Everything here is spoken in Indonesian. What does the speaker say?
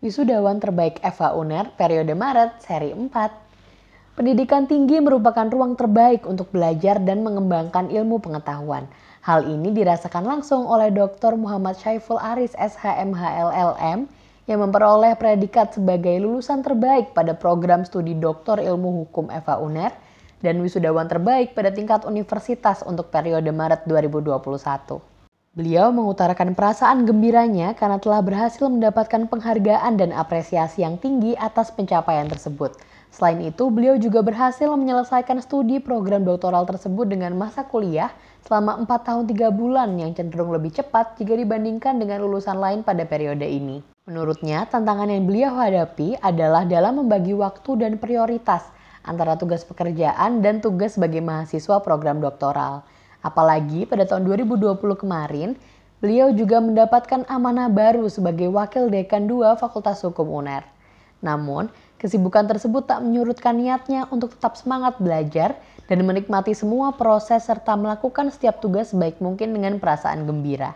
Wisudawan terbaik Eva Uner periode Maret seri 4. Pendidikan tinggi merupakan ruang terbaik untuk belajar dan mengembangkan ilmu pengetahuan. Hal ini dirasakan langsung oleh Dr. Muhammad Syaiful Aris SHMHLLM yang memperoleh predikat sebagai lulusan terbaik pada program studi Doktor Ilmu Hukum Eva Uner dan wisudawan terbaik pada tingkat universitas untuk periode Maret 2021. Beliau mengutarakan perasaan gembiranya karena telah berhasil mendapatkan penghargaan dan apresiasi yang tinggi atas pencapaian tersebut. Selain itu, beliau juga berhasil menyelesaikan studi program doktoral tersebut dengan masa kuliah selama 4 tahun 3 bulan yang cenderung lebih cepat jika dibandingkan dengan lulusan lain pada periode ini. Menurutnya, tantangan yang beliau hadapi adalah dalam membagi waktu dan prioritas antara tugas pekerjaan dan tugas sebagai mahasiswa program doktoral. Apalagi pada tahun 2020 kemarin, beliau juga mendapatkan amanah baru sebagai Wakil Dekan 2 Fakultas Hukum UNER. Namun, kesibukan tersebut tak menyurutkan niatnya untuk tetap semangat belajar dan menikmati semua proses serta melakukan setiap tugas sebaik mungkin dengan perasaan gembira.